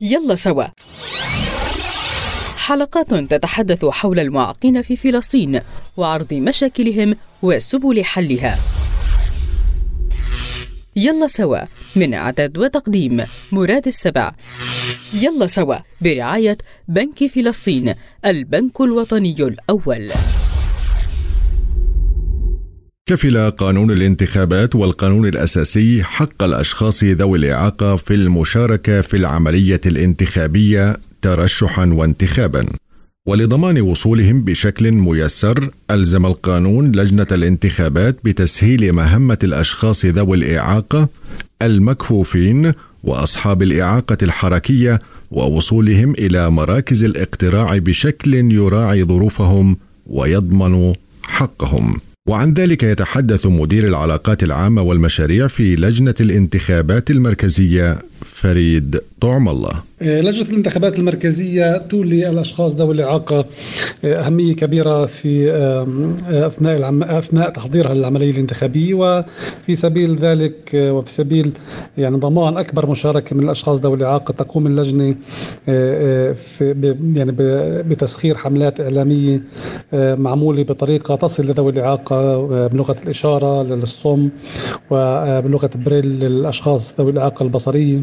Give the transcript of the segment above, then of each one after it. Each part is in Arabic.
يلا سوا. حلقات تتحدث حول المعاقين في فلسطين وعرض مشاكلهم وسبل حلها. يلا سوا من إعداد وتقديم مراد السبع. يلا سوا برعاية بنك فلسطين البنك الوطني الأول. كفل قانون الانتخابات والقانون الأساسي حق الأشخاص ذوي الإعاقة في المشاركة في العملية الانتخابية ترشحا وانتخابا. ولضمان وصولهم بشكل ميسر ألزم القانون لجنة الانتخابات بتسهيل مهمة الأشخاص ذوي الإعاقة المكفوفين وأصحاب الإعاقة الحركية ووصولهم إلى مراكز الاقتراع بشكل يراعي ظروفهم ويضمن حقهم. وعن ذلك يتحدث مدير العلاقات العامة والمشاريع في لجنة الانتخابات المركزية. فريد طعم الله. آه، لجنة الانتخابات المركزية تولي الأشخاص ذوي الإعاقة آه، أهمية كبيرة في آه، أثناء العم... أثناء تحضيرها للعملية الانتخابية وفي سبيل ذلك وفي سبيل يعني ضمان أكبر مشاركة من الأشخاص ذوي الإعاقة تقوم اللجنة في يعني بتسخير حملات إعلامية معمولة بطريقة تصل لذوي الإعاقة بلغة الإشارة للصم وبلغة بريل للأشخاص ذوي الإعاقة البصرية.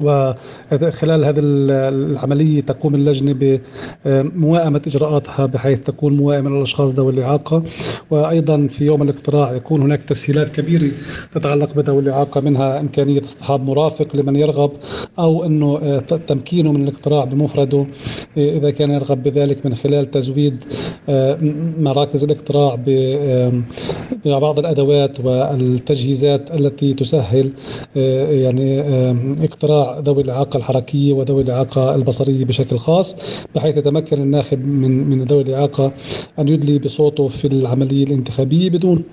وخلال هذه العملية تقوم اللجنة بموائمة إجراءاتها بحيث تكون موائمة للأشخاص ذوي الإعاقة. وأيضا في يوم الاقتراع يكون هناك تسهيلات كبيرة تتعلق بذوي الإعاقة منها إمكانية اصطحاب مرافق لمن يرغب أو أنه آه، تمكينه من الاقتراع بمفرده. آه، إذا كان يرغب بذلك من خلال تزويد آه، مراكز الاقتراع ببعض الأدوات والتجهيزات التي تسهل يعني اقتراع ذوي الإعاقة الحركية وذوي الإعاقة البصرية بشكل خاص بحيث يتمكن الناخب من من ذوي الإعاقة أن يدلي بصوته في العملية الانتخابية بدون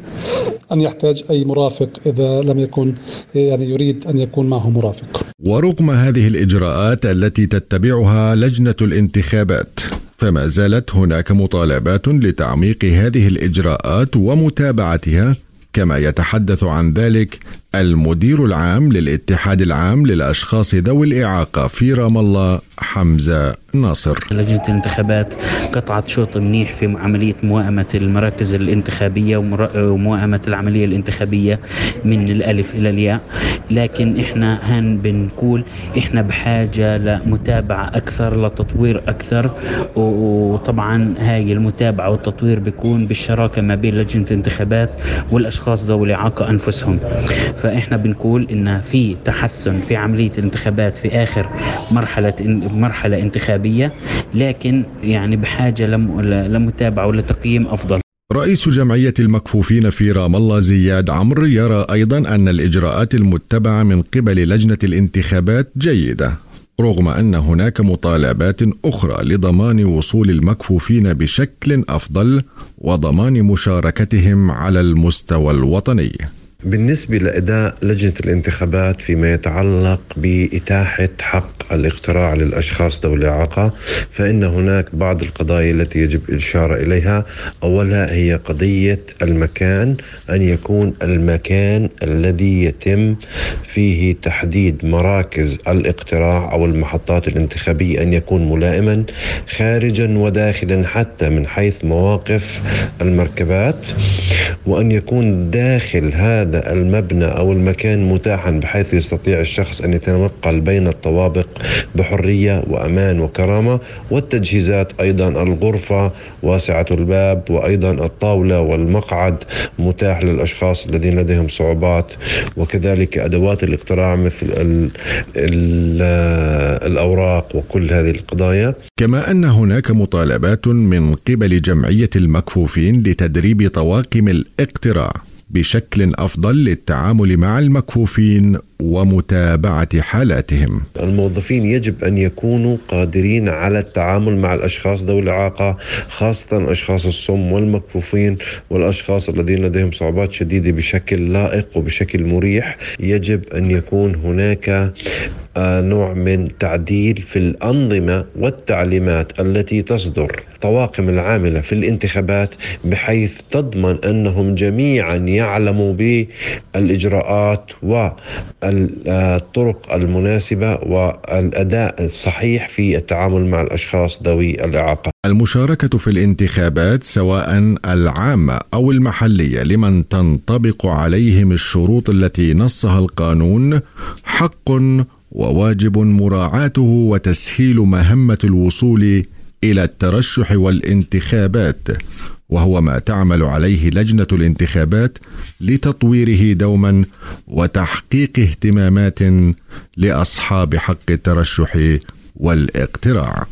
أن يحتاج أي مرافق إذا لم يكن يعني يريد أن يكون معه مرافق. ورغم هذه الإجراءات التي تتبعها لجنة الانتخابات فما زالت هناك مطالبات لتعميق هذه الإجراءات ومتابعتها كما يتحدث عن ذلك المدير العام للاتحاد العام للأشخاص ذوي الإعاقة في رام الله حمزة ناصر. لجنة الانتخابات قطعت شوط منيح في عملية موائمة المراكز الانتخابية وموائمة العملية الانتخابية من الألف إلى الياء. لكن إحنا هان بنقول إحنا بحاجة لمتابعة أكثر لتطوير أكثر. وطبعا هاي المتابعة والتطوير بيكون بالشراكة ما بين لجنة الانتخابات والأشخاص ذوي الإعاقة أنفسهم. فإحنا بنقول إن في تحسن في عملية الانتخابات في آخر مرحلة مرحلة انتخابية لكن يعني بحاجة لمتابعة ولتقييم أفضل. رئيس جمعية المكفوفين في رام الله زياد عمرو يرى أيضا أن الإجراءات المتبعة من قبل لجنة الانتخابات جيدة رغم أن هناك مطالبات أخرى لضمان وصول المكفوفين بشكل أفضل وضمان مشاركتهم على المستوى الوطني. بالنسبة لأداء لجنة الانتخابات فيما يتعلق بإتاحة حق الاقتراع للأشخاص ذوي الإعاقة فإن هناك بعض القضايا التي يجب الإشارة إليها. أولها هي قضية المكان أن يكون المكان الذي يتم فيه تحديد مراكز الاقتراع أو المحطات الانتخابية أن يكون ملائما خارجا وداخلا حتى من حيث مواقف المركبات وأن يكون داخل هذا هذا المبنى أو المكان متاحا بحيث يستطيع الشخص أن يتنقل بين الطوابق بحرية وأمان وكرامة. والتجهيزات أيضا الغرفة واسعة الباب وأيضا الطاولة والمقعد متاح للأشخاص الذين لديهم صعوبات. وكذلك أدوات الاقتراع مثل ال ال الأوراق وكل هذه القضايا. كما أن هناك مطالبات من قبل جمعية المكفوفين لتدريب طواقم الاقتراع. بشكل أفضل للتعامل مع المكفوفين. ومتابعة حالاتهم. الموظفين يجب أن يكونوا قادرين على التعامل مع الأشخاص ذوي الإعاقة خاصة أشخاص الصم والمكفوفين والأشخاص الذين لديهم صعوبات شديدة بشكل لائق وبشكل مريح، يجب أن يكون هناك آه، نوع من تعديل في الأنظمة والتعليمات التي تصدر الطواقم العاملة في الانتخابات بحيث تضمن أنهم جميعا يعلموا بالإجراءات الطرق المناسبة والأداء الصحيح في التعامل مع الأشخاص ذوي الإعاقة. المشاركة في الانتخابات سواء العامة أو المحلية لمن تنطبق عليهم الشروط التي نصها القانون حق وواجب مراعاته وتسهيل مهمة الوصول إلى الترشح والانتخابات وهو ما تعمل عليه لجنة الانتخابات لتطويره دوما وتحقيق اهتمامات لأصحاب حق الترشح والإقتراع.